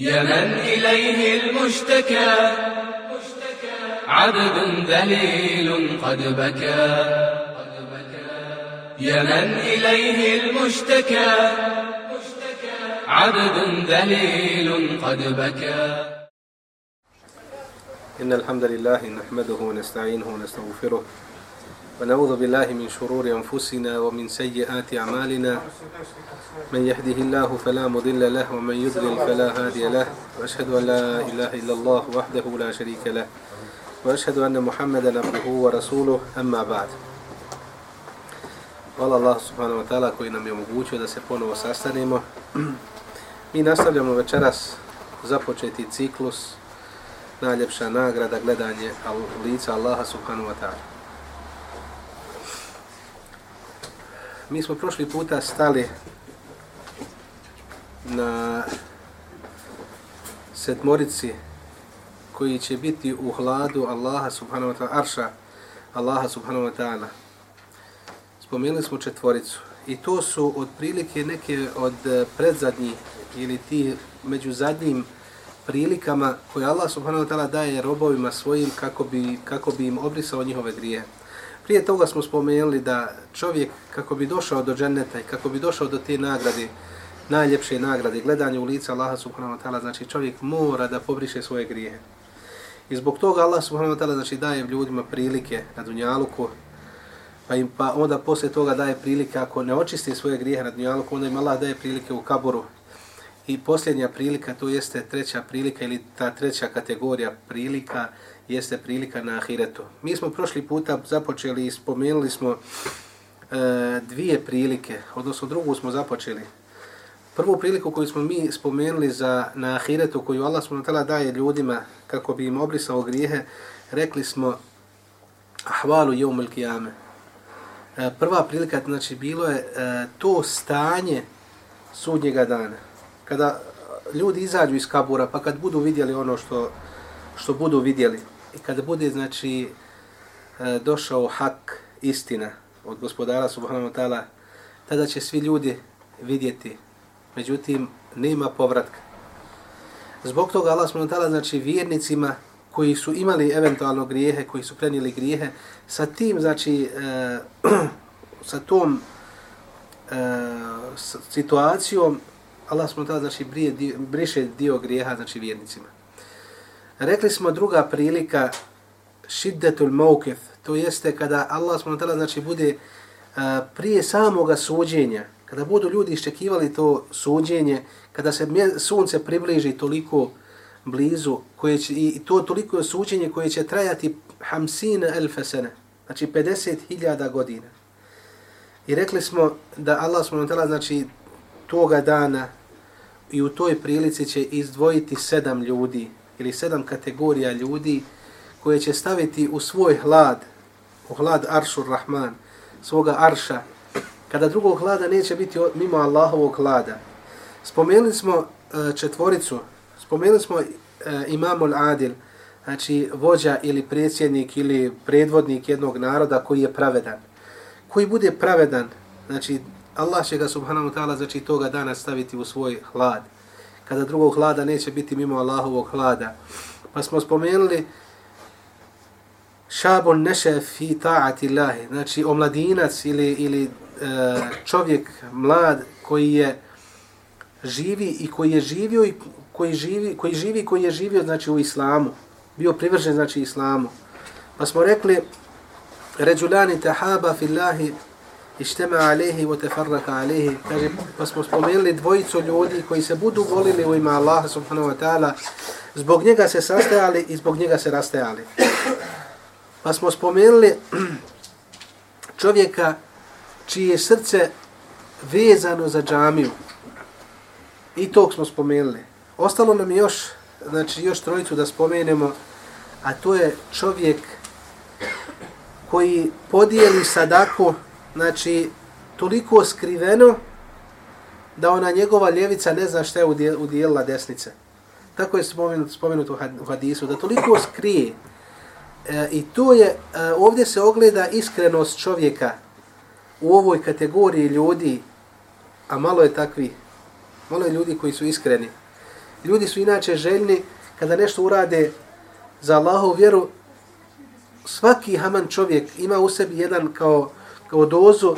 يا من إليه المشتكى. عبد ذليل قد بكى. يا من إليه المشتكى. عبد ذليل قد بكى. إن الحمد لله نحمده ونستعينه ونستغفره ونعوذ بالله من شرور أنفسنا ومن سيئات أعمالنا من يهده الله فلا مضل له ومن يضلل فلا هادي له وأشهد أن لا إله إلا الله وحده لا شريك له وأشهد أن محمدا عبده ورسوله أما بعد Hvala Allah subhanahu wa ta'ala koji nam je omogućio da se ponovo sastanemo. Mi nastavljamo večeras započeti ciklus najljepša nagrada gledanje lica Allaha subhanahu wa ta'ala. Mi smo prošli puta stali na sedmorici koji će biti u hladu Allaha subhanahu wa ta'ala, arša Allaha subhanahu wa ta'ala. Spomenuli smo četvoricu i to su otprilike neke od predzadnjih ili ti među zadnjim prilikama koje Allah subhanahu wa ta'ala daje robovima svojim kako bi, kako bi im obrisao njihove grijehe Prije toga smo spomenuli da čovjek kako bi došao do dženneta i kako bi došao do te nagrade, najljepše nagrade, gledanje u lice Allaha subhanahu wa ta'ala, znači čovjek mora da pobriše svoje grijehe. I zbog toga Allah subhanahu wa ta'ala znači daje ljudima prilike na dunjaluku, pa im pa onda poslije toga daje prilike ako ne očisti svoje grijehe na dunjaluku, onda im Allah daje prilike u kaburu, I posljednja prilika, to jeste treća prilika ili ta treća kategorija prilika, jeste prilika na ahiretu. Mi smo prošli puta započeli i spomenuli smo e, dvije prilike, odnosno drugu smo započeli. Prvu priliku koju smo mi spomenuli za na ahiretu, koju Allah smo tela daje ljudima kako bi im obrisao grijehe, rekli smo ahvalu jeumel kijame. E, prva prilika, znači, bilo je e, to stanje sudnjega dana kada ljudi izađu iz kabura, pa kad budu vidjeli ono što, što budu vidjeli, kada bude, znači, e, došao hak, istina od gospodara subhanahu wa ta'ala, tada će svi ljudi vidjeti. Međutim, nema povratka. Zbog toga Allah subhanahu wa ta'ala, znači, vjernicima koji su imali eventualno grijehe, koji su prenijeli grijehe, sa tim, znači, e, sa tom e, situacijom Allah subhanahu wa ta'ala, znači brije, dio, briše dio grijeha znači vjernicima. Rekli smo druga prilika šiddetul mawkif, to jeste kada Allah smo tada znači bude a, prije samoga suđenja, kada budu ljudi iščekivali to suđenje, kada se sunce približi toliko blizu, koje će, i to toliko suđenje koje će trajati hamsina elfesene, znači 50.000 godina. I rekli smo da Allah smo tada znači toga dana i u toj prilici će izdvojiti sedam ljudi ili sedam kategorija ljudi koje će staviti u svoj hlad, u hlad Aršur Rahman, svoga Arša, kada drugog hlada neće biti mimo Allahovog hlada. Spomenuli smo e, četvoricu, spomenuli smo e, imamul Adil, znači vođa ili predsjednik ili predvodnik jednog naroda koji je pravedan. Koji bude pravedan, znači Allah će ga subhanahu ta'ala znači toga dana staviti u svoj hlad. Kada drugog hlada neće biti mimo Allahovog hlada. Pa smo spomenuli šabon neše fi ta'ati Allahi. Znači omladinac ili, ili e, čovjek mlad koji je živi i koji je živio i koji živi, koji živi koji je živio znači u islamu. Bio privržen znači islamu. Pa smo rekli ređulani tahaba fillahi ištema alehi wa tefarraka alehi. Kaže, pa smo spomenuli dvojicu ljudi koji se budu volili u ima Allaha subhanahu wa ta'ala, zbog njega se sastajali i zbog njega se rastajali. Pa smo spomenuli čovjeka čije srce vezano za džamiju. I tog smo spomenuli. Ostalo nam još, znači još trojicu da spomenemo, a to je čovjek koji podijeli sadaku znači, toliko skriveno da ona njegova ljevica ne zna šta je udijelila desnice. Tako je spomenuto, spomenuto u hadisu, da toliko skrije. E, I to je, e, ovdje se ogleda iskrenost čovjeka u ovoj kategoriji ljudi, a malo je takvi, malo je ljudi koji su iskreni. Ljudi su inače željni kada nešto urade za Allahovu vjeru, svaki haman čovjek ima u sebi jedan kao, kao dozu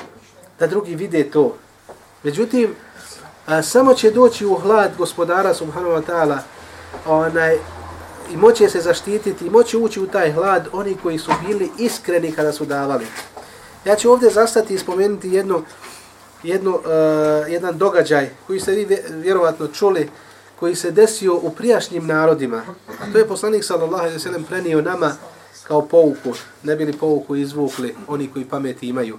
da drugi vide to. Međutim, a, samo će doći u hlad gospodara subhanahu wa ta'ala onaj, i moće se zaštititi i moće ući u taj hlad oni koji su bili iskreni kada su davali. Ja ću ovdje zastati i spomenuti jednu, jednu, uh, jedan događaj koji ste vi vjerovatno čuli, koji se desio u prijašnjim narodima. A to je poslanik sallallahu alejhi ve sellem prenio nama kao pouku, ne bili pouku izvukli oni koji pameti imaju.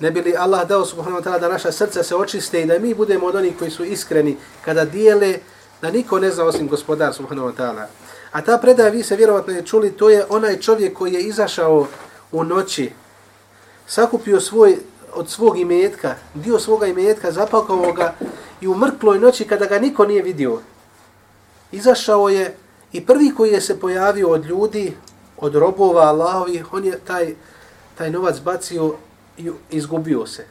Ne bili Allah dao subhanahu wa ta'ala da naša srca se očiste i da mi budemo od onih koji su iskreni kada dijele da niko ne zna osim gospodar subhanahu wa ta'ala. A ta predaja, vi se vjerovatno je čuli, to je onaj čovjek koji je izašao u noći, sakupio svoj, od svog imetka, dio svoga imetka, zapakao ga i u mrkloj noći kada ga niko nije vidio. Izašao je i prvi koji je se pojavio od ljudi, od robova Allahovi, on je taj, taj novac bacio i izgubio se.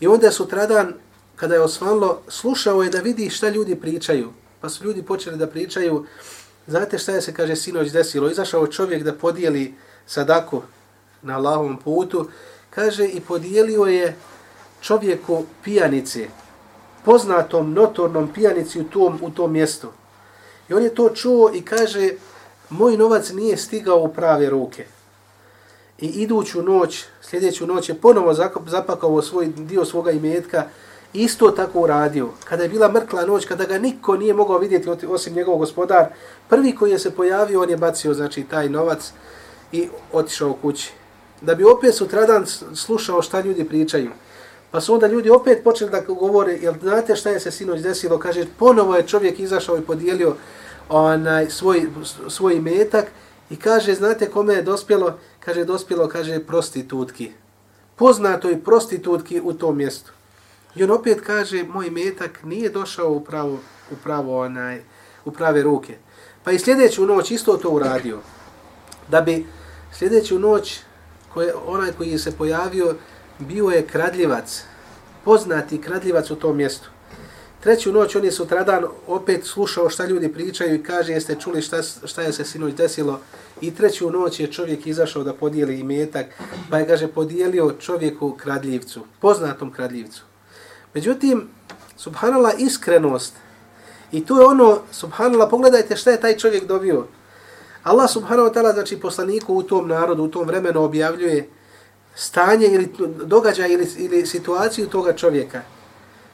I onda sutradan, kada je osvanlo, slušao je da vidi šta ljudi pričaju. Pa su ljudi počeli da pričaju, znate šta je se, kaže, sinoć desilo. Izašao čovjek da podijeli sadaku na Allahovom putu, kaže, i podijelio je čovjeku pijanice, poznatom, notornom pijanici u tom, u tom mjestu. I on je to čuo i kaže, moj novac nije stigao u prave ruke. I iduću noć, sljedeću noć je ponovo zapakao svoj dio svoga imetka, isto tako uradio. Kada je bila mrkla noć, kada ga niko nije mogao vidjeti osim njegov gospodar, prvi koji je se pojavio, on je bacio znači taj novac i otišao kući. Da bi opet sutradan slušao šta ljudi pričaju. Pa su onda ljudi opet počeli da govore, jel znate šta je se sinoć desilo? Kaže, ponovo je čovjek izašao i podijelio onaj svoj, svoj metak i kaže, znate kome je dospjelo? Kaže, dospjelo, kaže, prostitutki. Poznatoj prostitutki u tom mjestu. I on opet kaže, moj metak nije došao u pravo, u pravo onaj, u prave ruke. Pa i sljedeću noć isto to uradio. Da bi sljedeću noć, koje, onaj koji je se pojavio, bio je kradljivac, poznati kradljivac u tom mjestu. Treću noć on je sutradan opet slušao šta ljudi pričaju i kaže jeste čuli šta, šta je se sinoć desilo. I treću noć je čovjek izašao da podijeli imetak, pa je kaže podijelio čovjeku kradljivcu, poznatom kradljivcu. Međutim, subhanallah, iskrenost, i tu je ono, subhanallah, pogledajte šta je taj čovjek dobio. Allah subhanahu wa ta'ala, znači poslaniku u tom narodu, u tom vremenu objavljuje stanje ili događaj ili, ili situaciju toga čovjeka.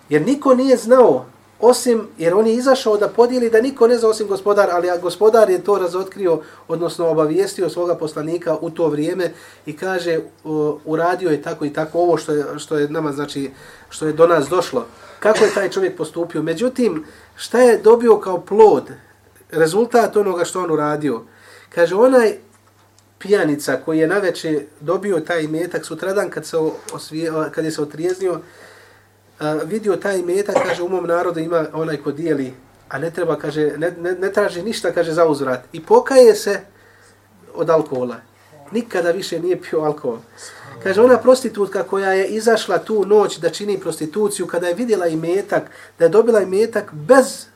Jer niko nije znao, osim, jer on je izašao da podijeli da niko ne zna osim gospodar, ali gospodar je to razotkrio, odnosno obavijestio svoga poslanika u to vrijeme i kaže, uh, uradio je tako i tako ovo što je, što je nama, znači, što je do nas došlo. Kako je taj čovjek postupio? Međutim, šta je dobio kao plod, rezultat onoga što on uradio? Kaže, onaj pijanica koji je naveče dobio taj metak sutradan kad, se osvije, kad je se otrijeznio, vidio taj metak, kaže, u mom narodu ima onaj ko dijeli, a ne treba, kaže, ne, ne, ne traži ništa, kaže, za uzvrat. I pokaje se od alkohola. Nikada više nije pio alkohol. Kaže, ona prostitutka koja je izašla tu noć da čini prostituciju, kada je vidjela i metak, da je dobila i metak bez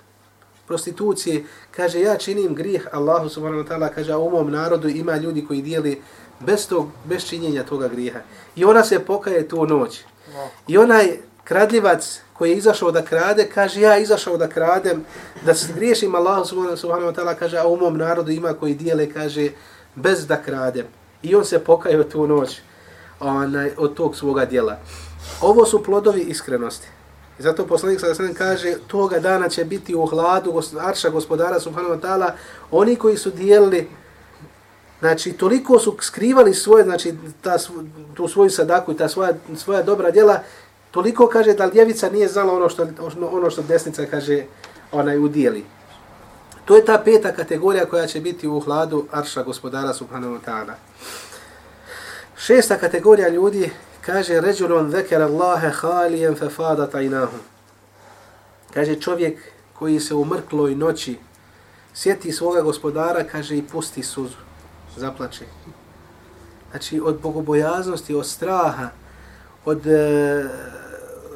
prostitucije, kaže, ja činim grih Allahu subhanahu wa ta'ala, kaže, a u mom narodu ima ljudi koji dijeli bez, tog, bez činjenja toga griha. I ona se pokaje tu noć. I onaj kradljivac koji je izašao da krade, kaže, ja izašao da kradem, da se griješim Allahu subhanahu wa ta'ala, kaže, a u mom narodu ima koji dijele, kaže, bez da kradem. I on se pokaje tu noć onaj, od tog svoga dijela. Ovo su plodovi iskrenosti. I zato poslanik sada sada kaže, toga dana će biti u hladu arša gospodara subhanahu wa ta'ala, oni koji su dijelili, znači toliko su skrivali svoje, znači ta, tu svoju sadaku i ta svoja, svoja dobra djela, toliko kaže da ljevica nije znala ono što, ono, ono što desnica kaže onaj udijeli. To je ta peta kategorija koja će biti u hladu arša gospodara subhanahu wa ta'ala. Šesta kategorija ljudi kaže ređulon zeker Allahe halijen fe fada tajnahum. Kaže čovjek koji se u mrkloj noći sjeti svoga gospodara, kaže i pusti suzu, zaplače. Znači od bogobojaznosti, od straha, od e,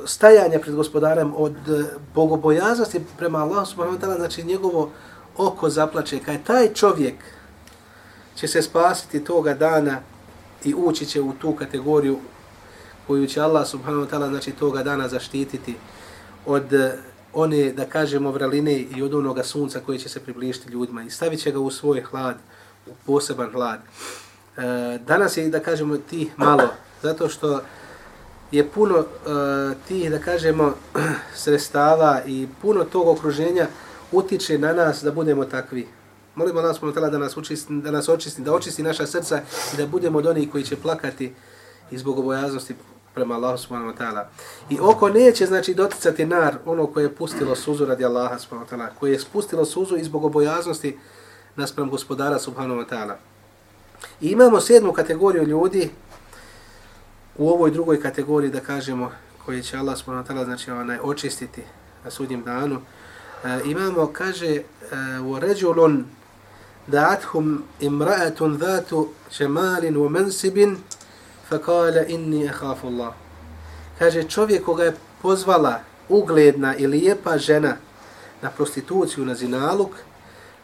stajanja pred gospodarem, od e, bogobojaznosti prema Allahu subhanahu wa ta'ala, znači njegovo oko zaplače. Kaj taj čovjek će se spasiti toga dana i ući će u tu kategoriju koju će Allah subhanahu wa ta'ala znači toga dana zaštititi od e, one, da kažemo, vraline i od onoga sunca koje će se približiti ljudima i stavit će ga u svoj hlad, u poseban hlad. E, danas je, da kažemo, ti malo, zato što je puno uh, tih, da kažemo, sredstava i puno tog okruženja utiče na nas da budemo takvi. Molimo Allah subhanahu da nas očisti, da nas očisti, da očisti naša srca i da budemo od onih koji će plakati iz bogobojaznosti prema Allahu subhanahu wa ta'ala. I oko neće znači doticati nar ono koje je pustilo suzu radi Allaha subhanahu wa ta'ala, koje je spustilo suzu iz bogobojaznosti naspram gospodara subhanahu wa ta'ala. I imamo sedmu kategoriju ljudi u ovoj drugoj kategoriji, da kažemo, koje će Allah subhanahu wa ta'ala znači, onaj, očistiti na sudnjem danu, uh, imamo, kaže, e, u uh, ređulun da'athum imraatun dhatu jamalin wa mansibin fakala inni akhafu Allah. Kaže, čovjek koga je pozvala ugledna i lijepa žena na prostituciju, na zinaluk,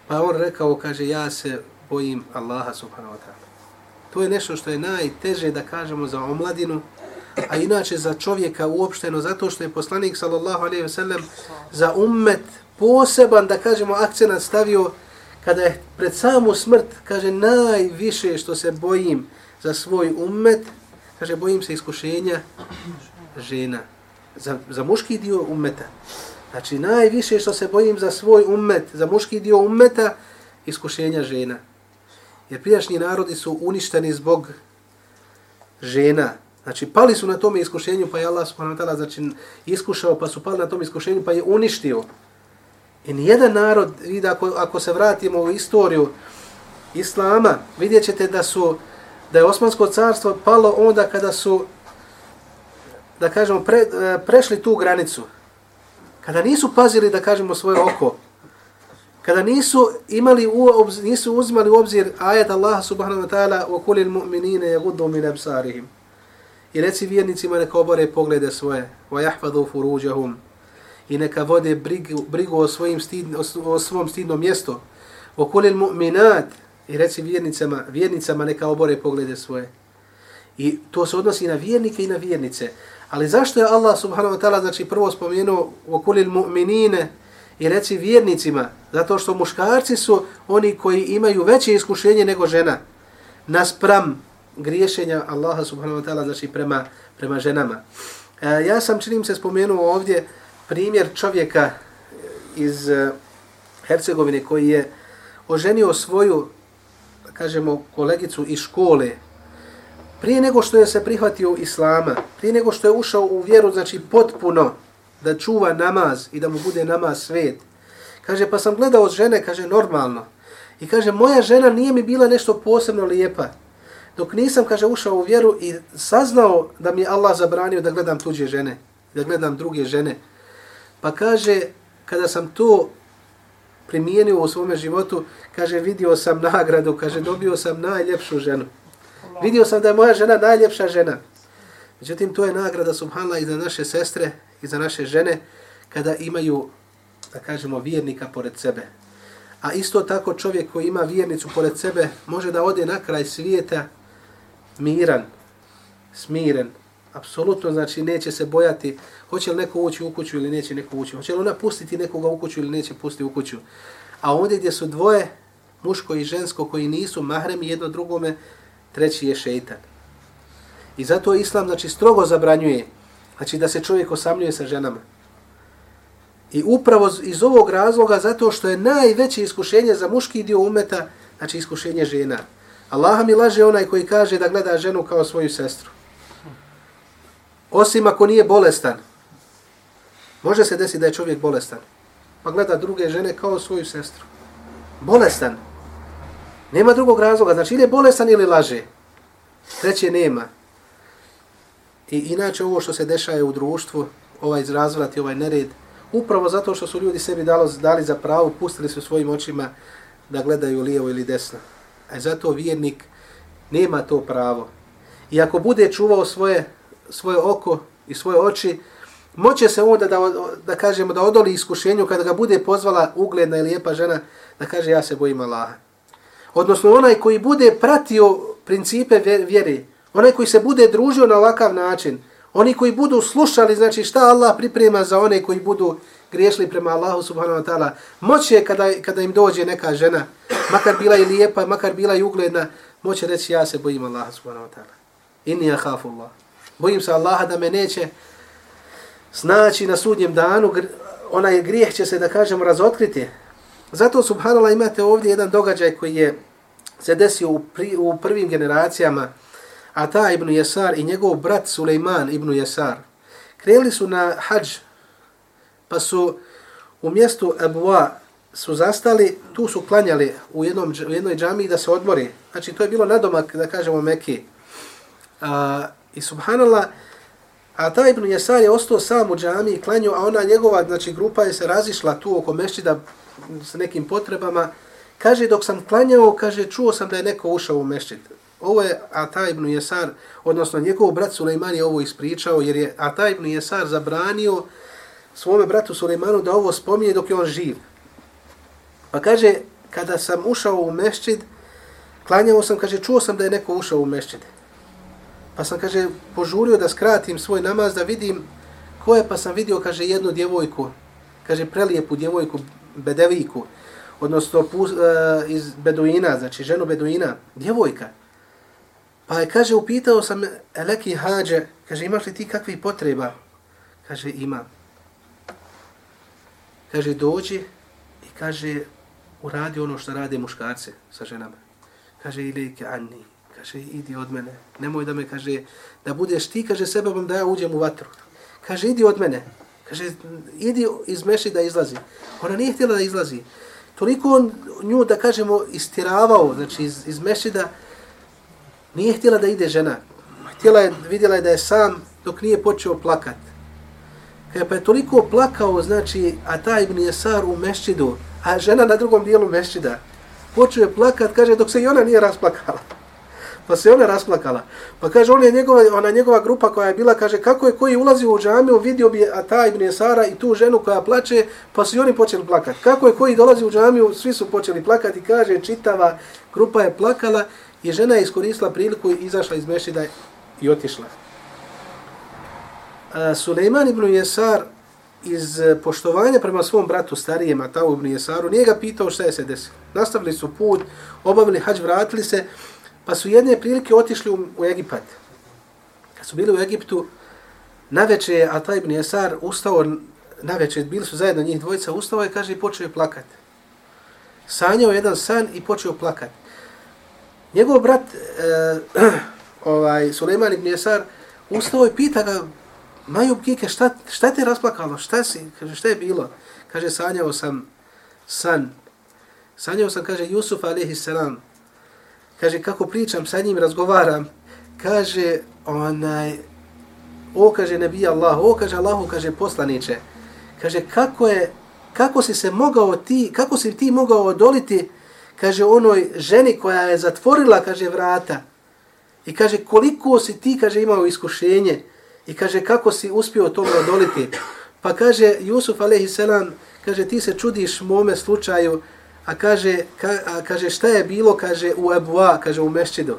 pa on rekao, kaže, ja se bojim Allaha subhanahu wa ta'ala. To je nešto što je najteže da kažemo za omladinu, a inače za čovjeka uopšteno, zato što je poslanik sallallahu alaihi ve sellem za ummet poseban, da kažemo, akcenat stavio kada je pred samu smrt, kaže, najviše što se bojim za svoj ummet, kaže, bojim se iskušenja žena. Za, za muški dio ummeta. Znači, najviše što se bojim za svoj ummet, za muški dio ummeta, iskušenja žena. Jer prijašnji narodi su uništeni zbog žena. Znači, pali su na tome iskušenju, pa je Allah subhanahu wa ta'ala znači, iskušao, pa su pali na tom iskušenju, pa je uništio. I nijedan narod, vidi, ako, ako se vratimo u istoriju Islama, vidjet ćete da su da je Osmansko carstvo palo onda kada su da kažemo pre, eh, prešli tu granicu. Kada nisu pazili da kažemo svoje oko. Kada nisu imali u obzir, nisu uzimali u obzir ajet Allah subhanahu wa ta'ala wa kulil mu'minina yaghuddu min absarihim. I reci vjernicima neka obore poglede svoje wa yahfazu furujahum i neka vode brigu, brigu o svojim stid, o, o svom stidnom mjestu. Wa kulil mu'minat I reci vjernicama, vjernicama neka obore poglede svoje. I to se odnosi na vjernike i na vjernice. Ali zašto je Allah subhanahu wa ta'ala znači prvo spomenuo okulil mu'minine i reci vjernicima? Zato što muškarci su oni koji imaju veće iskušenje nego žena. Naspram griješenja Allaha subhanahu wa ta'ala znači prema, prema ženama. E, ja sam činim se spomenuo ovdje primjer čovjeka iz e, Hercegovine koji je oženio svoju kažemo, kolegicu iz škole, prije nego što je se prihvatio islama, prije nego što je ušao u vjeru, znači potpuno da čuva namaz i da mu bude namaz svet, kaže, pa sam gledao žene, kaže, normalno. I kaže, moja žena nije mi bila nešto posebno lijepa. Dok nisam, kaže, ušao u vjeru i saznao da mi je Allah zabranio da gledam tuđe žene, da gledam druge žene. Pa kaže, kada sam to primijenio u svome životu, kaže, vidio sam nagradu, kaže, dobio sam najljepšu ženu. Vidio sam da je moja žena najljepša žena. Međutim, to je nagrada, subhanla, i za naše sestre i za naše žene, kada imaju, da kažemo, vjernika pored sebe. A isto tako čovjek koji ima vjernicu pored sebe, može da ode na kraj svijeta miran, smiren, apsolutno, znači, neće se bojati hoće li neko ući u kuću ili neće neko ući, hoće li ona pustiti nekoga u kuću ili neće pustiti u kuću. A ovdje gdje su dvoje, muško i žensko, koji nisu mahremi jedno drugome, treći je šeitan. I zato Islam znači, strogo zabranjuje znači, da se čovjek osamljuje sa ženama. I upravo iz ovog razloga, zato što je najveće iskušenje za muški dio umeta, znači iskušenje žena. Allaha mi laže onaj koji kaže da gleda ženu kao svoju sestru. Osim ako nije bolestan. Može se desiti da je čovjek bolestan. Pa gleda druge žene kao svoju sestru. Bolestan. Nema drugog razloga. Znači ili je bolestan ili laže. Treće nema. I inače ovo što se dešaje u društvu, ovaj razvrat i ovaj nered, upravo zato što su ljudi sebi dalo, dali za pravo, pustili su svojim očima da gledaju lijevo ili desno. A zato vjernik nema to pravo. I ako bude čuvao svoje, svoje oko i svoje oči, moće se onda da, da kažemo da odoli iskušenju kada ga bude pozvala ugledna i lijepa žena da kaže ja se bojim Allaha. Odnosno onaj koji bude pratio principe vjere, onaj koji se bude družio na ovakav način, oni koji budu slušali znači šta Allah priprema za one koji budu griješili prema Allahu subhanahu wa ta'ala, moće kada, kada im dođe neka žena, makar bila i lijepa, makar bila i ugledna, moće reći ja se bojim Allaha subhanahu wa ta'ala. Inni ja hafu Allah. Bojim se Allaha da me neće znači na sudnjem danu, onaj grijeh će se, da kažem, razotkriti. Zato, subhanallah, imate ovdje jedan događaj koji je se desio u, pri, u prvim generacijama, Ata ibn Jesar i njegov brat Sulejman ibn Jesar krenuli su na hađ, pa su u mjestu Abua su zastali, tu su klanjali u, jednom, u jednoj džami da se odmori. Znači, to je bilo nadomak, da kažemo, Meki. A, I subhanallah, A ta Ibn Jesar je ostao sam u džami i klanio, a ona njegova znači, grupa je se razišla tu oko mešćida sa nekim potrebama. Kaže, dok sam klanjao, kaže, čuo sam da je neko ušao u mešćid. Ovo je Ata ibn Jesar, odnosno njegov brat Sulejman je ovo ispričao, jer je Ata ibn Jesar zabranio svome bratu Sulejmanu da ovo spominje dok je on živ. Pa kaže, kada sam ušao u mešćid, klanjao sam, kaže, čuo sam da je neko ušao u mešćid. Pa sam, kaže, požurio da skratim svoj namaz, da vidim ko je, pa sam vidio, kaže, jednu djevojku, kaže, prelijepu djevojku, bedeviku, odnosno uh, iz Beduina, znači ženu Beduina, djevojka. Pa je, kaže, upitao sam Eleki Hadže, kaže, imaš li ti kakvi potreba? Kaže, ima. Kaže, dođi i kaže, uradi ono što rade muškarce sa ženama. Kaže, ilike Anni, kaže, idi od mene. Nemoj da me, kaže, da budeš ti, kaže, sebebom da ja uđem u vatru. Kaže, idi od mene. Kaže, idi iz meši da izlazi. Ona nije htjela da izlazi. Toliko on nju, da kažemo, istiravao, znači iz, iz da nije htjela da ide žena. Htjela je, vidjela je da je sam dok nije počeo plakat. Kada pa je toliko plakao, znači, a taj Ibn Jesar u mešćidu, a žena na drugom dijelu mešćida, počeo je plakat, kaže, dok se i ona nije rasplakala. Pa se ona rasplakala. Pa kaže, on je njegova, ona njegova grupa koja je bila, kaže, kako je koji ulazi u džamiju, vidio bi Ata ibn Jesara i tu ženu koja plače, pa su oni počeli plakati. Kako je koji dolazi u džamiju, svi su počeli plakati, kaže, čitava grupa je plakala i žena je iskoristila priliku i izašla iz mešida i otišla. A, Suleiman ibn Jesar iz poštovanja prema svom bratu starijem Atavu ibn Jesaru, nije ga pitao šta je se desilo. Nastavili su put, obavili hađ, vratili se, Pa su jedne prilike otišli u, u Egipat. Kad su bili u Egiptu, na večer je Ata ibn Jesar ustao, na večer, bili su zajedno njih dvojica, ustao je, kaže, i počeo je plakat. Sanjao jedan san i počeo plakat. Njegov brat, e, ovaj, Suleiman ibn Jesar, ustao i pita ga, Majub Kike, šta, šta te rasplakalo, šta si, kaže, šta je bilo? Kaže, sanjao sam san. Sanjao sam, kaže, Jusuf a.s. kaže, kako pričam sa njim, razgovaram, kaže, onaj, o, kaže, ne bi Allah, o, kaže, Allahu, kaže, poslaniće, kaže, kako je, kako si se mogao ti, kako si ti mogao odoliti, kaže, onoj ženi koja je zatvorila, kaže, vrata, i kaže, koliko si ti, kaže, imao iskušenje, i kaže, kako si uspio tome odoliti, pa kaže, Jusuf, alaihissalam, kaže, ti se čudiš mome slučaju, A kaže, ka, a kaže šta je bilo, kaže u Abua, kaže u Mešćidu.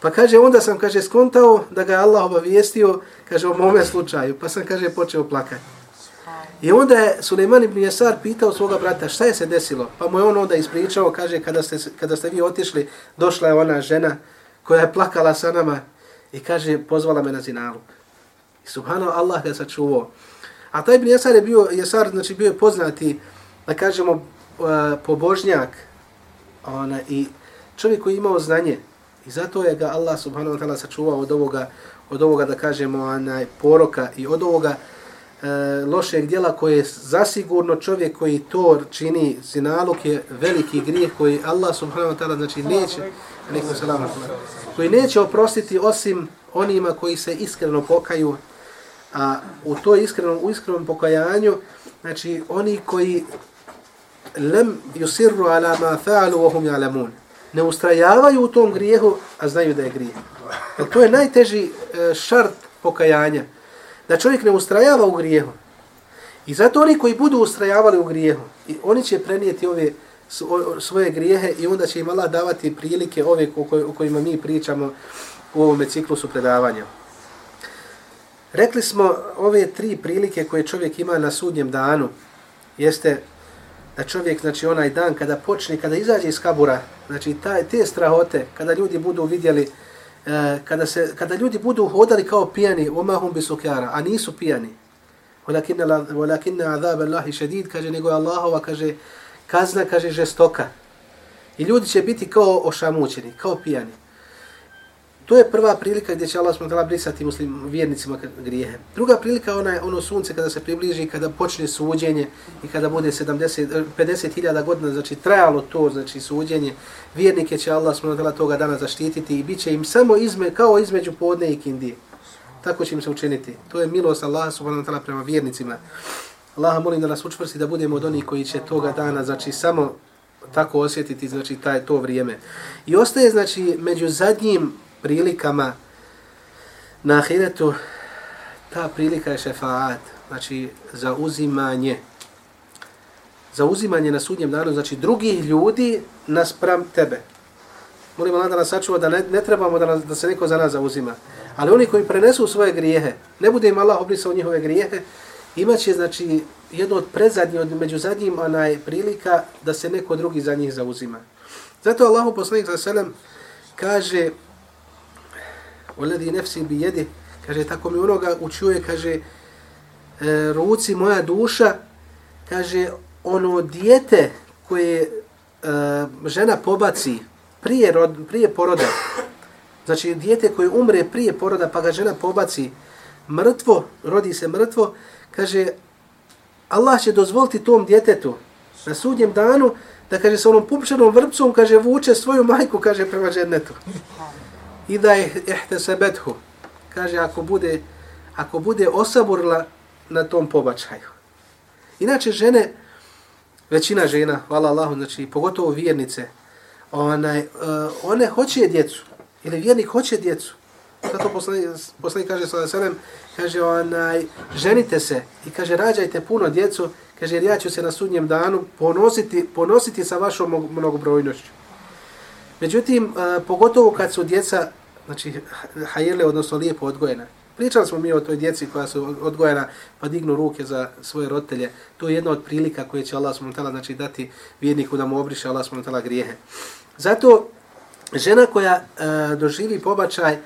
Pa kaže, onda sam, kaže, skontao da ga Allah obavijestio, kaže, o mome slučaju. Pa sam, kaže, počeo plakati. I onda je Suleiman ibn Jesar pitao svoga brata šta je se desilo. Pa mu je on onda ispričao, kaže, kada ste, kada ste vi otišli, došla je ona žena koja je plakala sa nama i kaže, pozvala me na zinalog. I subhano Allah ga sačuvao. A taj ibn Jesar je bio, Jesar, znači bio je poznati, da kažemo, e, pobožnjak ona, i čovjek koji imao znanje i zato je ga Allah subhanahu wa ta'ala sačuvao od ovoga, od ovoga da kažemo onaj, poroka i od ovoga e, lošeg dijela koje zasigurno čovjek koji to čini zinaluk je veliki grijeh koji Allah subhanahu wa ta'ala znači neće salam, koji neće oprostiti osim onima koji se iskreno pokaju a u to iskrenom, u iskrenom pokajanju znači oni koji lem yusirru ala ma fa'alu wa hum ya'lamun. Ne ustrajavaju u tom grijehu, a znaju da je grijeh. To je najteži e, šart pokajanja da čovjek ne ustrajava u grijehu. I zato oni koji budu ustrajavali u grijehu, i oni će prenijeti ove svoje grijehe i onda će im Allah davati prilike ove o kojima mi pričamo u ovome ciklusu predavanja. Rekli smo ove tri prilike koje čovjek ima na sudnjem danu, jeste da čovjek, znači onaj dan kada počne, kada izađe iz kabura, znači taj, te strahote, kada ljudi budu vidjeli, uh, E, kada, se, kada ljudi budu hodali kao pijani, omahum bisukjara, a nisu pijani, ولكن azab Allahi šedid, kaže, nego je Allahova, kaže, kazna, kaže, žestoka. I ljudi će biti kao ošamućeni, kao pijani. To je prva prilika gdje će Allah smutala brisati muslim vjernicima grijehe. Druga prilika ona je ono sunce kada se približi, kada počne suđenje i kada bude 70, 50.000 eh, godina, znači trajalo to, znači suđenje, vjernike će Allah smutala toga dana zaštititi i bit će im samo izme, kao između podne i kindije. Tako će im se učiniti. To je milost Allaha subhanahu wa ta'ala prema vjernicima. Allaha molim da nas učvrsti da budemo od onih koji će toga dana, znači samo tako osjetiti, znači taj to vrijeme. I ostaje, znači, među zadnjim prilikama na ahiretu, ta prilika je šefaat, znači zauzimanje. Zauzimanje na sudnjem danu, znači drugih ljudi naspram tebe. Molimo Allah da nas sačuva da ne, ne trebamo da, nas, da se neko za nas zauzima. Ali oni koji prenesu svoje grijehe, ne bude im Allah obrisao njihove grijehe, imaće znači jedno od predzadnjih, od među zadnjim onaj prilika da se neko drugi za njih zauzima. Zato Allahu poslanik sa selem kaže Oledi nefsi bi jedi, kaže, tako mi onoga učuje, kaže, e, ruci moja duša, kaže, ono dijete koje e, žena pobaci prije, rod, prije poroda, znači dijete koje umre prije poroda pa ga žena pobaci mrtvo, rodi se mrtvo, kaže, Allah će dozvoliti tom djetetu na sudnjem danu da, kaže, sa onom pupčanom vrpcom, kaže, vuče svoju majku, kaže, prema džennetu i da je ihtesebethu, kaže ako bude, ako bude osaburla na tom pobačaju. Inače žene, većina žena, hvala Allahu, znači pogotovo vjernice, onaj, uh, one hoće djecu, ili vjernik hoće djecu. Zato poslanik, poslanik kaže sa selam kaže onaj, ženite se i kaže rađajte puno djecu, kaže jer ja ću se na sudnjem danu ponositi, ponositi sa vašom mnogobrojnošću. Međutim, uh, pogotovo kad su djeca, znači, hajele, odnosno lijepo odgojena. Pričali smo mi o toj djeci koja su odgojena pa dignu ruke za svoje roditelje. To je jedna od prilika koje će Allah s.w.t. Znači, dati vjerniku da mu obriše Allah s.w.t. grijehe. Zato žena koja e, doživi pobačaj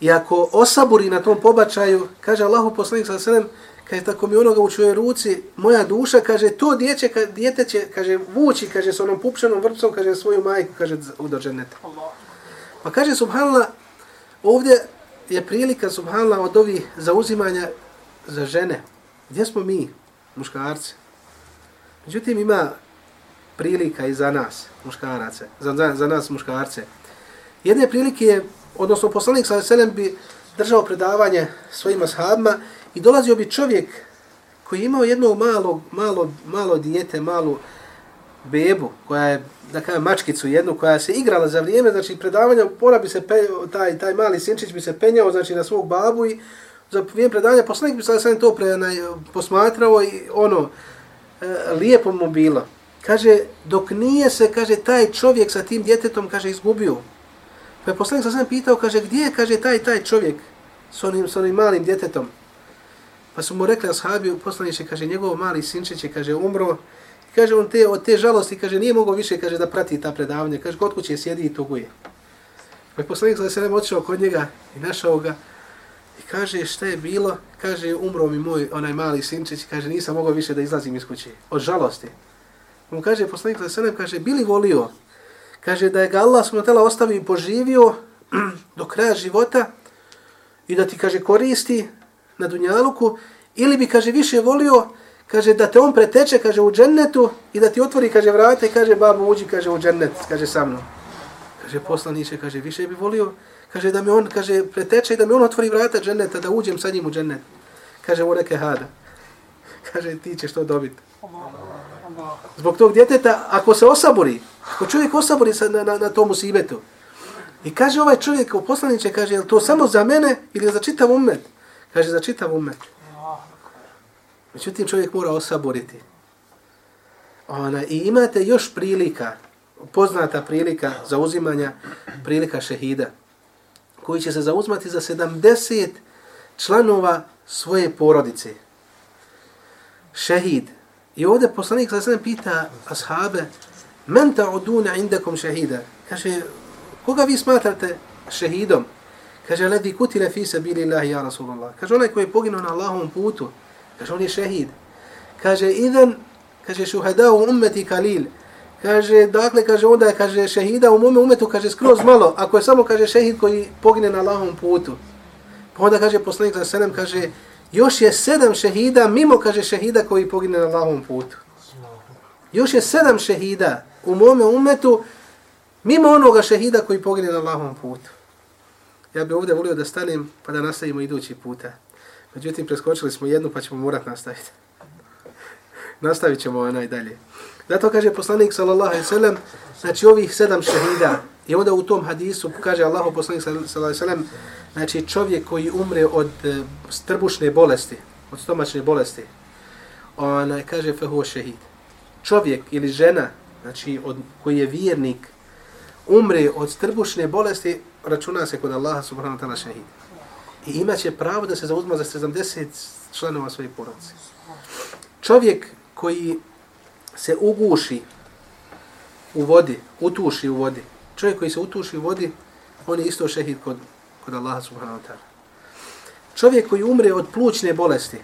i ako osaburi na tom pobačaju, kaže Allahu poslanik sa sredem, kaže tako mi onoga u čuje ruci, moja duša, kaže to djeće, ka, djete će, kaže vući, kaže s onom pupšenom vrpcom, kaže svoju majku, kaže u dođenete. Pa kaže subhanallah, ovdje je prilika subhanallah od ovih zauzimanja za žene. Gdje smo mi, muškarci? Međutim, ima prilika i za nas, muškarace, za, za, za nas muškarce. Jedne prilike je, odnosno poslanik sa selem bi držao predavanje svojim ashabima i dolazio bi čovjek koji je imao jedno malo, malo, malo dijete, malu bebu, koja je, da kažem, mačkicu jednu, koja se igrala za vrijeme, znači predavanja, pora bi se, pe, taj, taj mali sinčić bi se penjao, znači na svog babu i za vrijeme predavanja, poslanik bi sad sam to pre, na, posmatrao i ono, e, lijepo mu bilo. Kaže, dok nije se, kaže, taj čovjek sa tim djetetom, kaže, izgubio. Pa je poslanik sam pitao, kaže, gdje je, kaže, taj, taj čovjek s onim, s onim malim djetetom? Pa su mu rekli ashabi, poslaniče, kaže, njegov mali sinčić je, kaže, umro. I kaže, on te, od te žalosti, kaže, nije mogao više, kaže, da prati ta predavanja. Kaže, kod kuće sjedi i tuguje. Pa je poslanik sada se otišao kod njega i našao ga. I kaže, šta je bilo? Kaže, umro mi moj onaj mali sinčić. Kaže, nisam mogao više da izlazim iz kuće. Od žalosti. On kaže, poslanik sada selem, kaže, bili volio, kaže, da je ga Allah smutela ostavio i poživio do kraja života i da ti, kaže, koristi na Dunjaluku, ili bi, kaže, više volio, kaže, da te on preteče, kaže, u džennetu i da ti otvori, kaže, vrate i kaže, babu, uđi, kaže, u džennet, kaže, sa mnom. Kaže, poslaniče, kaže, više bi volio, kaže, da mi on, kaže, preteče i da mi on otvori vrata dženneta, da uđem sa njim u džennet. Kaže, u reke hada. Kaže, ti ćeš to dobiti. Zbog tog djeteta, ako se osabori, ako čovjek osabori sa, na, na, na tomu sibetu, i kaže ovaj čovjek u poslaniče, kaže, je to samo za mene ili za čitav umet? Kaže, za čitav umet. Međutim, čovjek mora osaboriti. Ona, I imate još prilika, poznata prilika za uzimanja, prilika šehida, koji će se zauzmati za 70 članova svoje porodice. Šehid. I ovdje poslanik sa sve pita ashabe, men ta'uduna indakum šehida? Kaže, koga vi smatrate šehidom? Kaže, ledi kutile fi se bili Allahi, ja Rasulullah. Kaže, onaj koji je poginuo na Allahovom putu. Kaže, on je šehid. Kaže, idan, kaže, šuhada u ummeti kalil. Kaže, dakle, kaže, onda je, kaže, šehida u mome umetu, kaže, skroz malo. Ako je samo, kaže, šehid koji pogine na Allahovom putu. Pa onda, kaže, poslanik za sedem, kaže, još je sedam šehida, mimo, kaže, šehida koji pogine na Allahovom putu. Još je sedam šehida u mome umetu, mimo onoga šehida koji pogine na Allahovom putu. Ja bih ovdje volio da stanem pa da nastavimo idući puta. Međutim, preskočili smo jednu pa ćemo morat nastaviti. Nastavit ćemo onaj dalje. Zato kaže poslanik sallallahu alaihi sallam, znači ovih sedam šehida, i onda u tom hadisu kaže Allahu poslanik sallallahu alaihi sallam, znači čovjek koji umre od e, strbušne bolesti, od stomačne bolesti, onaj kaže fehu šehid. Čovjek ili žena, znači od, koji je vjernik, umre od strbušne bolesti, računa se kod Allaha subhanahu wa ta'ala šehid. I imaće pravo da se zauzma za 70 članova svoje porodice. Čovjek koji se uguši u vodi, utuši u vodi, čovjek koji se utuši u vodi, on je isto šehid kod, kod Allaha subhanahu wa ta'ala. Čovjek koji umre od plućne bolesti,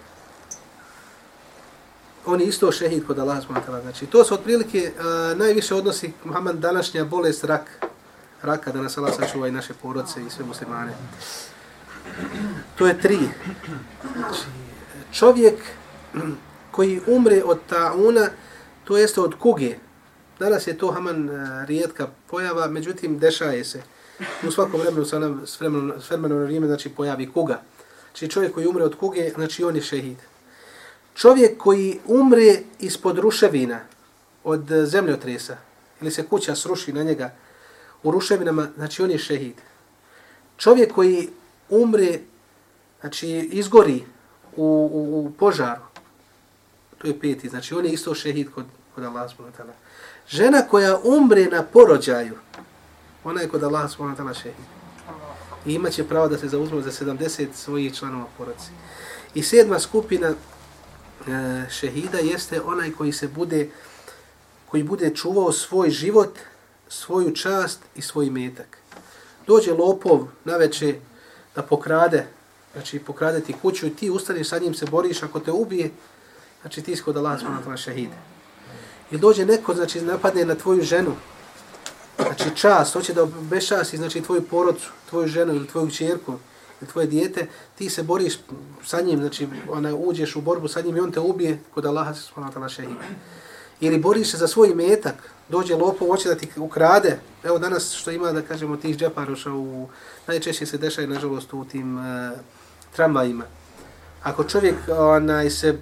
on je isto šehid kod Allaha subhanahu wa ta'ala. Znači, to su otprilike uh, najviše odnosi Muhammed današnja bolest rak, raka, da nas Allah sačuva i naše porodce i sve muslimane. To je tri. Znači, čovjek koji umre od tauna, to jeste od kuge. Danas je to haman e, rijetka pojava, međutim dešaje se. U svakom vremenu sa nam s vremenom, s vremenom vrijeme znači pojavi kuga. Znači čovjek koji umre od kuge, znači on je šehid. Čovjek koji umre ispod ruševina od e, zemljotresa ili se kuća sruši na njega, u ruševinama, znači on je šehid. Čovjek koji umre, znači izgori u, u, u požaru, to je peti, znači on je isto šehid kod, kod Allah s.w.t. Žena koja umre na porođaju, ona je kod Allah s.w.t. šehid. I imaće pravo da se zauzme za 70 svojih članova porodci. I sedma skupina e, šehida jeste onaj koji se bude koji bude čuvao svoj život svoju čast i svoj metak. Dođe lopov na veče da pokrade, znači pokrade ti kuću i ti ustaneš sa njim se boriš, ako te ubije, znači ti skod Allah smo na tvoje šehide. Ili dođe neko, znači napadne na tvoju ženu, znači čas, hoće da bešasi, znači tvoju porodcu, tvoju ženu ili tvoju čerku, ili tvoje dijete, ti se boriš sa njim, znači ona, uđeš u borbu sa njim i on te ubije, kod Allaha smo na tvoje šehide. Ili boriš se za svoj metak, dođe lopov, hoće da ti ukrade. Evo danas što ima, da kažemo, tih džeparoša, u, najčešće se dešaju, nažalost, u tim uh, tramvajima. Ako čovjek onaj, se e,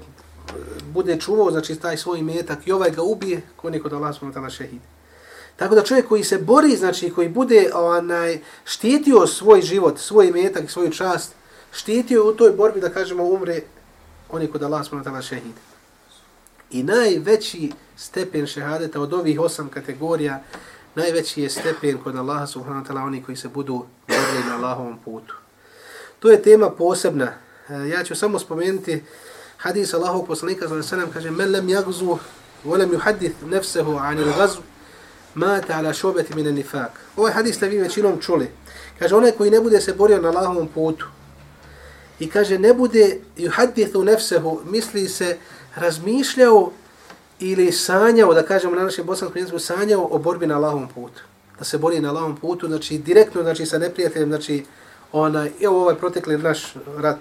bude čuvao, znači taj svoj metak i ovaj ga ubije, ko neko da Allah smo šehid. Tako da čovjek koji se bori, znači koji bude onaj, štitio svoj život, svoj metak, svoju čast, štitio u toj borbi, da kažemo, umre, on je kod Allah smo tala šehid. I najveći stepen šehadeta od ovih osam kategorija, najveći je stepen kod Allaha subhanahu wa ta'ala, oni koji se budu borili na Allahovom putu. To je tema posebna. E, ja ću samo spomenuti hadis Allahovog poslanika sallallahu alejhi ve sellem kaže men lam yaghzu wa lam yuhaddith nafsuhu an al-ghazw mata ala shubati min an-nifaq. Ovaj hadis ste vi većinom čuli. Kaže onaj koji ne bude se borio na Allahovom putu i kaže ne bude yuhaddithu nafsuhu misli se razmišljao ili sanjao, da kažemo na našem bosanskom jeziku, sanjao o borbi na Allahovom putu. Da se bori na Allahovom putu, znači direktno znači, sa neprijateljem, znači onaj, evo ovaj protekli naš rat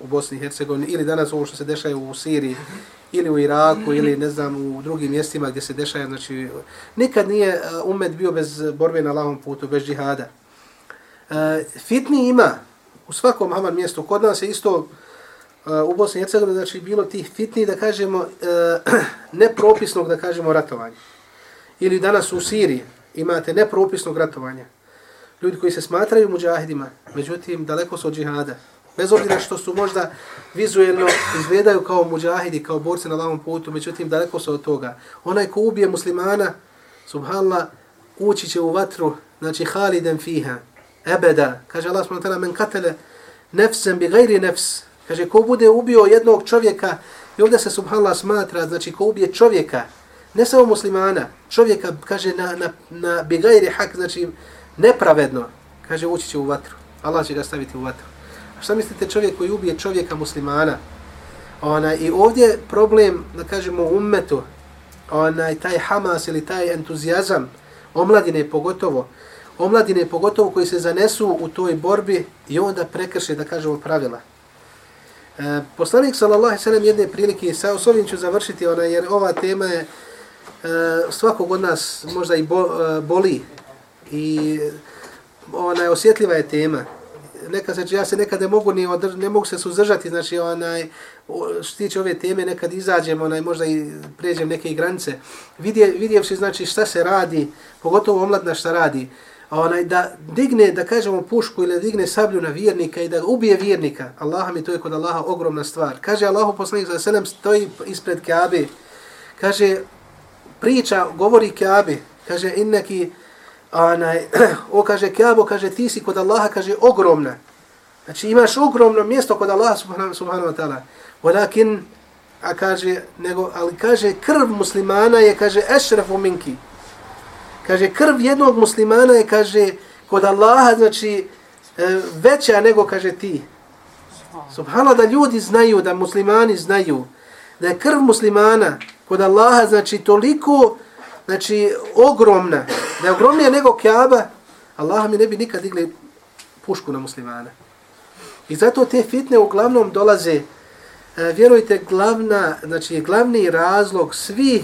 u Bosni i Hercegovini, ili danas ovo što se dešaje u Siriji, ili u Iraku, ili ne znam, u drugim mjestima gdje se dešaje, znači, nikad nije e, umet bio bez borbe na Allahovom putu, bez džihada. Uh, fitni ima u svakom haman mjestu, kod nas je isto, u Bosni i Hercegovini znači bilo tih fitni da kažemo eh, nepropisnog da kažemo ratovanja. Ili danas u Siriji imate nepropisnog ratovanja. Ljudi koji se smatraju muđahidima, međutim daleko su od džihada. Bez obzira što su možda vizuelno izgledaju kao muđahidi, kao borci na lavom putu, međutim daleko su od toga. Onaj ko ubije muslimana, subhanallah, ući će u vatru, znači haliden fiha, ebeda, kaže Allah subhanahu men katele nefsem bi gajri nefs, kaže ko bude ubio jednog čovjeka, i ovdje se subhanallah smatra, znači ko ubije čovjeka, ne samo muslimana, čovjeka, kaže na, na, na begajri hak, znači nepravedno, kaže ući će u vatru. Allah će ga staviti u vatru. A šta mislite čovjek koji ubije čovjeka muslimana? Ona, I ovdje problem, da kažemo, ummetu, onaj, taj hamas ili taj entuzijazam, omladine pogotovo, omladine pogotovo koji se zanesu u toj borbi i onda prekrše, da kažemo, pravila. E, poslanik sallallahu alejhi ve sellem jedne prilike, sa osobim ću završiti, ona, jer ova tema je e, svakog od nas možda i bo, e, boli i ona je osjetljiva je tema. Neka se ja se nekad ne mogu ni održ, ne mogu se suzdržati, znači onaj što tiče ove teme nekad izađem, onaj možda i pređem neke granice. Vidje vidjevši znači šta se radi, pogotovo omladna šta radi. Onaj da digne da kažemo pušku ili digne sablju na vjernika i da ubije vjernika. Allah mi to je kod Allaha ogromna stvar. Kaže Allahu poslanik za selem stoji ispred Kaabe, Kaže priča govori Kaabe, Kaže innaki onaj, o kaže Kaabo, kaže ti si kod Allaha, kaže ogromna. Znači imaš ogromno mjesto kod Allaha subhanahu, subhanahu wa ta'ala. Walakin, a kaže, nego, ali kaže krv muslimana je, kaže, ešrefu minki. Kaže krv jednog muslimana je, kaže, kod Allaha, znači, e, veća nego, kaže, ti. Subhanallah, da ljudi znaju, da muslimani znaju, da je krv muslimana kod Allaha, znači, toliko, znači, ogromna, da je ogromnija nego Kaaba, Allah mi ne bi nikad digli pušku na muslimana. I zato te fitne uglavnom dolaze, E, vjerujte, glavna, znači, glavni razlog svih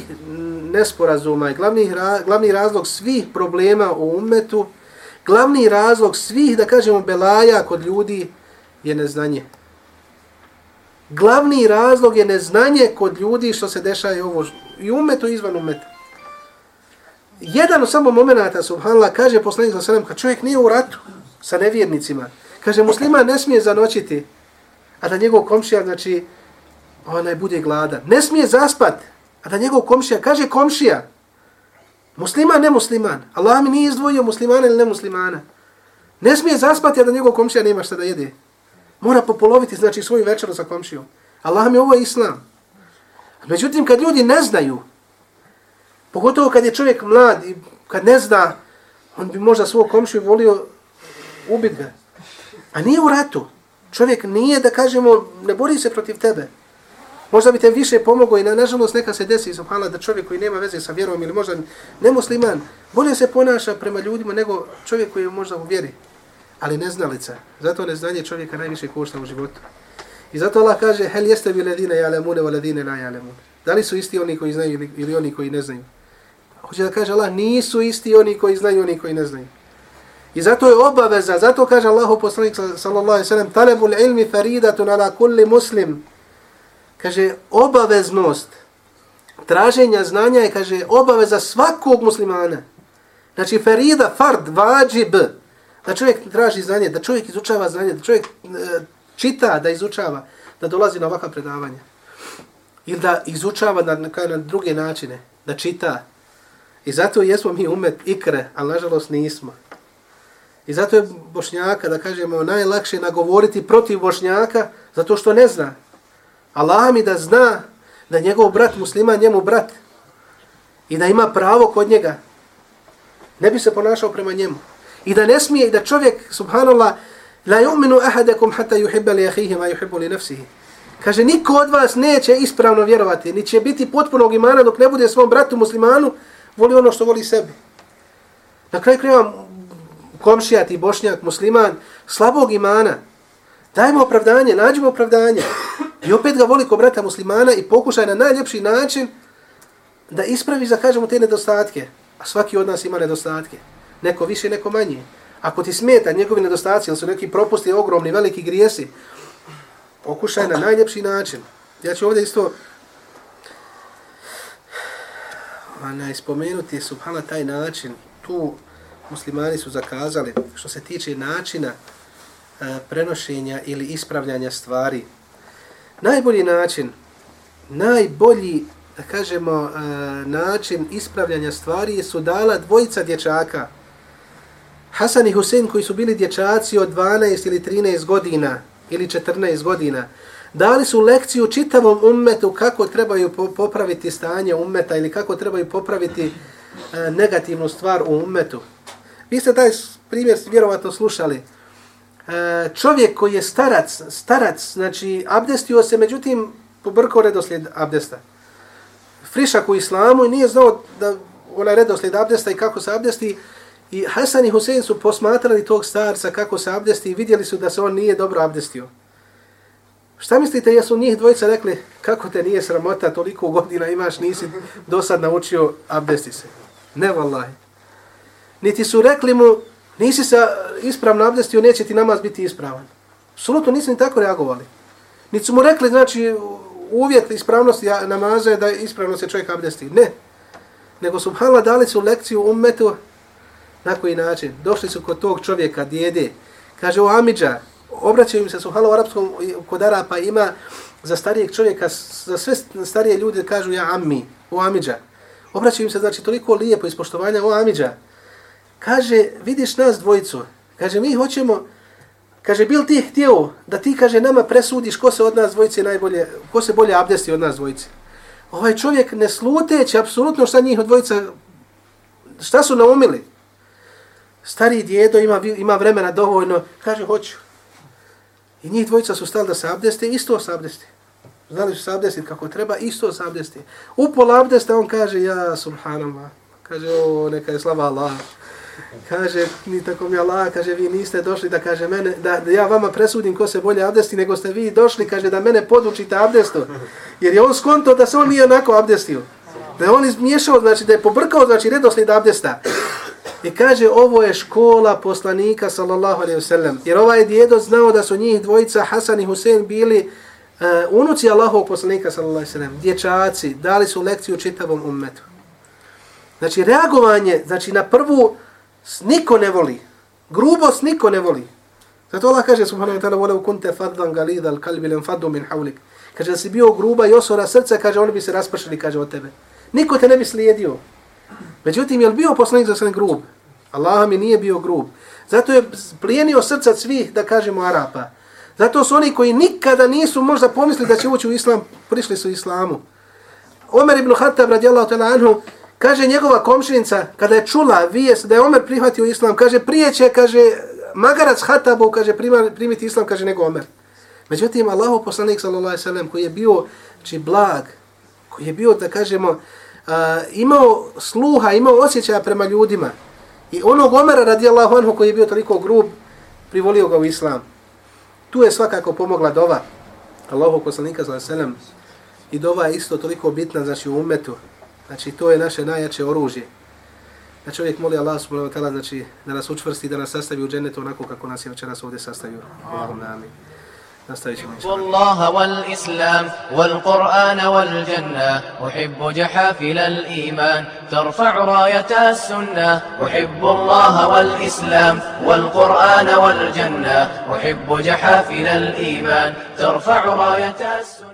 nesporazuma i glavni, glavni razlog svih problema u umetu, glavni razlog svih, da kažemo, belaja kod ljudi je neznanje. Glavni razlog je neznanje kod ljudi što se dešava ovo i umetu i izvan umeta jedan od samo momenata, subhanallah, kaže poslanik sa sredem, kad čovjek nije u ratu sa nevjernicima, kaže, musliman ne smije zanoćiti, a da njegov komšija, znači, onaj bude gladan. Ne smije zaspat, a da njegov komšija, kaže komšija, musliman, ne musliman. Allah mi nije izdvojio muslimana ili ne muslimana. Ne smije zaspati, a da njegov komšija nema šta da jede. Mora popoloviti, znači, svoju večeru sa komšijom. Allah mi ovo je islam. Međutim, kad ljudi ne znaju, Pogotovo kad je čovjek mlad i kad ne zna, on bi možda svog komšiju volio ubiti ga. A nije u ratu. Čovjek nije, da kažemo, ne bori se protiv tebe. Možda bi te više pomogao i na nažalost neka se desi, subhanallah, da čovjek koji nema veze sa vjerom ili možda nemusliman, bolje se ponaša prema ljudima nego čovjek koji je možda u vjeri, ali neznalica. Zato neznanje čovjeka najviše košta u životu. I zato Allah kaže, hel jeste bi ledine jalemune o ledine la jalemune. Da li su isti oni koji znaju ili oni koji ne znaju? Hoće da kaže Allah, nisu isti oni koji znaju, oni koji ne znaju. I zato je obaveza, zato kaže Allahu poslanik sallallahu alejhi ve sellem talebul ilmi faridatun ala kulli muslim. Kaže, obaveznost traženja znanja je, kaže, obaveza svakog muslimana. Znači, farida, fard, vađib, da čovjek traži znanje, da čovjek izučava znanje, da čovjek e, čita, da izučava, da dolazi na ovakva predavanja. Ili da izučava na, na, na druge načine, da čita, I zato jesmo mi umet ikre, ali nažalost nismo. I zato je Bošnjaka, da kažemo, najlakše nagovoriti protiv Bošnjaka, zato što ne zna. Allah mi da zna da njegov brat musliman njemu brat i da ima pravo kod njega. Ne bi se ponašao prema njemu. I da ne smije, i da čovjek, subhanallah, la yu'minu ahadakum hatta yuhibba li ahihi ma yuhibbu li nafsihi. Kaže, niko od vas neće ispravno vjerovati, ni će biti potpunog imana dok ne bude svom bratu muslimanu, voli ono što voli sebi. Na kraju kreva komšija ti bošnjak, musliman, slabog imana. Dajmo opravdanje, nađemo opravdanje. I opet ga voli ko brata muslimana i pokušaj na najljepši način da ispravi, za kažemo, te nedostatke. A svaki od nas ima nedostatke. Neko više, neko manje. Ako ti smeta njegovi nedostaci, ili su neki propusti ogromni, veliki grijesi, pokušaj na najljepši način. Ja ću ovdje isto onaj, spomenuti subhana taj način, tu muslimani su zakazali, što se tiče načina uh, prenošenja ili ispravljanja stvari. Najbolji način, najbolji, da kažemo, e, način ispravljanja stvari su dala dvojica dječaka. Hasan i Husein koji su bili dječaci od 12 ili 13 godina ili 14 godina, dali su lekciju čitavom ummetu kako trebaju popraviti stanje ummeta ili kako trebaju popraviti e, negativnu stvar u ummetu. Vi ste taj primjer vjerovatno slušali. E, čovjek koji je starac, starac, znači abdestio se, međutim pobrkao redoslijed abdesta. Frišak u islamu i nije znao da onaj redoslijed abdesta i kako se abdesti. I Hasan i Husein su posmatrali tog starca kako se abdesti i vidjeli su da se on nije dobro abdestio. Šta mislite, jesu njih dvojica rekli, kako te nije sramota, toliko godina imaš, nisi do sad naučio abdesti se. Ne, vallaj. Niti su rekli mu, nisi se ispravno abdestio, neće ti namaz biti ispravan. Absolutno nisu ni tako reagovali. Niti su mu rekli, znači, uvjet ispravnosti namaza je da ispravno se čovjek abdesti. Ne. Nego su hala dali su lekciju ummetu na koji način. Došli su kod tog čovjeka, djede. Kaže, o Amidža, obraćaju im se suhalo u arapskom kod Arapa ima za starijeg čovjeka, za sve starije ljude kažu ja ammi, o Amidža. Obraćaju im se znači toliko lijepo ispoštovanja o Amidža. Kaže, vidiš nas dvojicu, kaže, mi hoćemo, kaže, bil ti htio da ti, kaže, nama presudiš ko se od nas dvojice najbolje, ko se bolje abdesti od nas dvojice. Ovaj čovjek ne sluteći apsolutno šta njih dvojica, šta su naumili. Stari djedo ima, ima vremena dovoljno, kaže, hoću. I njih dvojica su stali da se abdeste, isto se abdeste. Znali su se abdestiti kako treba, isto se abdeste. U pola abdesta on kaže, ja, subhanallah. Kaže, o, neka je slava Allah. Kaže, ni tako mi Allah, kaže, vi niste došli da kaže mene, da, da ja vama presudim ko se bolje abdesti, nego ste vi došli, kaže, da mene podučite abdestu. Jer je on skonto da se on nije onako abdestio. Da je on izmiješao, znači da je pobrkao, znači redoslijed abdesta. I kaže, ovo je škola poslanika, sallallahu alaihi wasallam. Jer ovaj djedo znao da su njih dvojica, Hasan i Husein, bili uh, unuci Allahovog poslanika, sallallahu alaihi wasallam. Dječaci, dali su lekciju čitavom ummetu. Znači, reagovanje, znači, na prvu, niko ne voli. Grubost niko ne voli. Zato Allah kaže, subhanahu wa ta'ala, vole kunte faddan galida al kalbi len faddu min hawlik. Kaže, da si bio gruba i osora srca, kaže, oni bi se raspršili, kaže, od tebe. Niko te ne bi slijedio. Međutim, je li bio poslanik za sve grub? Allah mi nije bio grub. Zato je plijenio srca svih, da kažemo, Arapa. Zato su oni koji nikada nisu možda pomislili da će ući u islam, prišli su islamu. Omer ibn Khattab radijallahu ta'ala anhu, kaže njegova komšinica, kada je čula vijes da je Omer prihvatio islam, kaže prije će, kaže, magarac Hatabov, kaže, primiti islam, kaže, nego Omer. Međutim, Allahu poslanik, sallallahu alaihi sallam, koji je bio, či blag, koji je bio, da kažemo, a, imao sluha, imao osjećaja prema ljudima. I onog Omera radijallahu anhu koji je bio toliko grub, privolio ga u islam. Tu je svakako pomogla dova Allahu poslanika sallallahu alejhi ve I dova je isto toliko bitna znači u ummetu. Znači to je naše najjače oružje. Da čovjek moli Allah subhanahu wa ta'ala znači da nas učvrsti da nas sastavi u džennetu onako kako nas je večeras ovdje sastavio. Allahumma amin. أحب الله والإسلام والقرآن والجنة أحب جحافل الإيمان ترفع راية السنة أحب الله والإسلام والقرآن والجنة أحب جحافل الإيمان ترفع راية السنة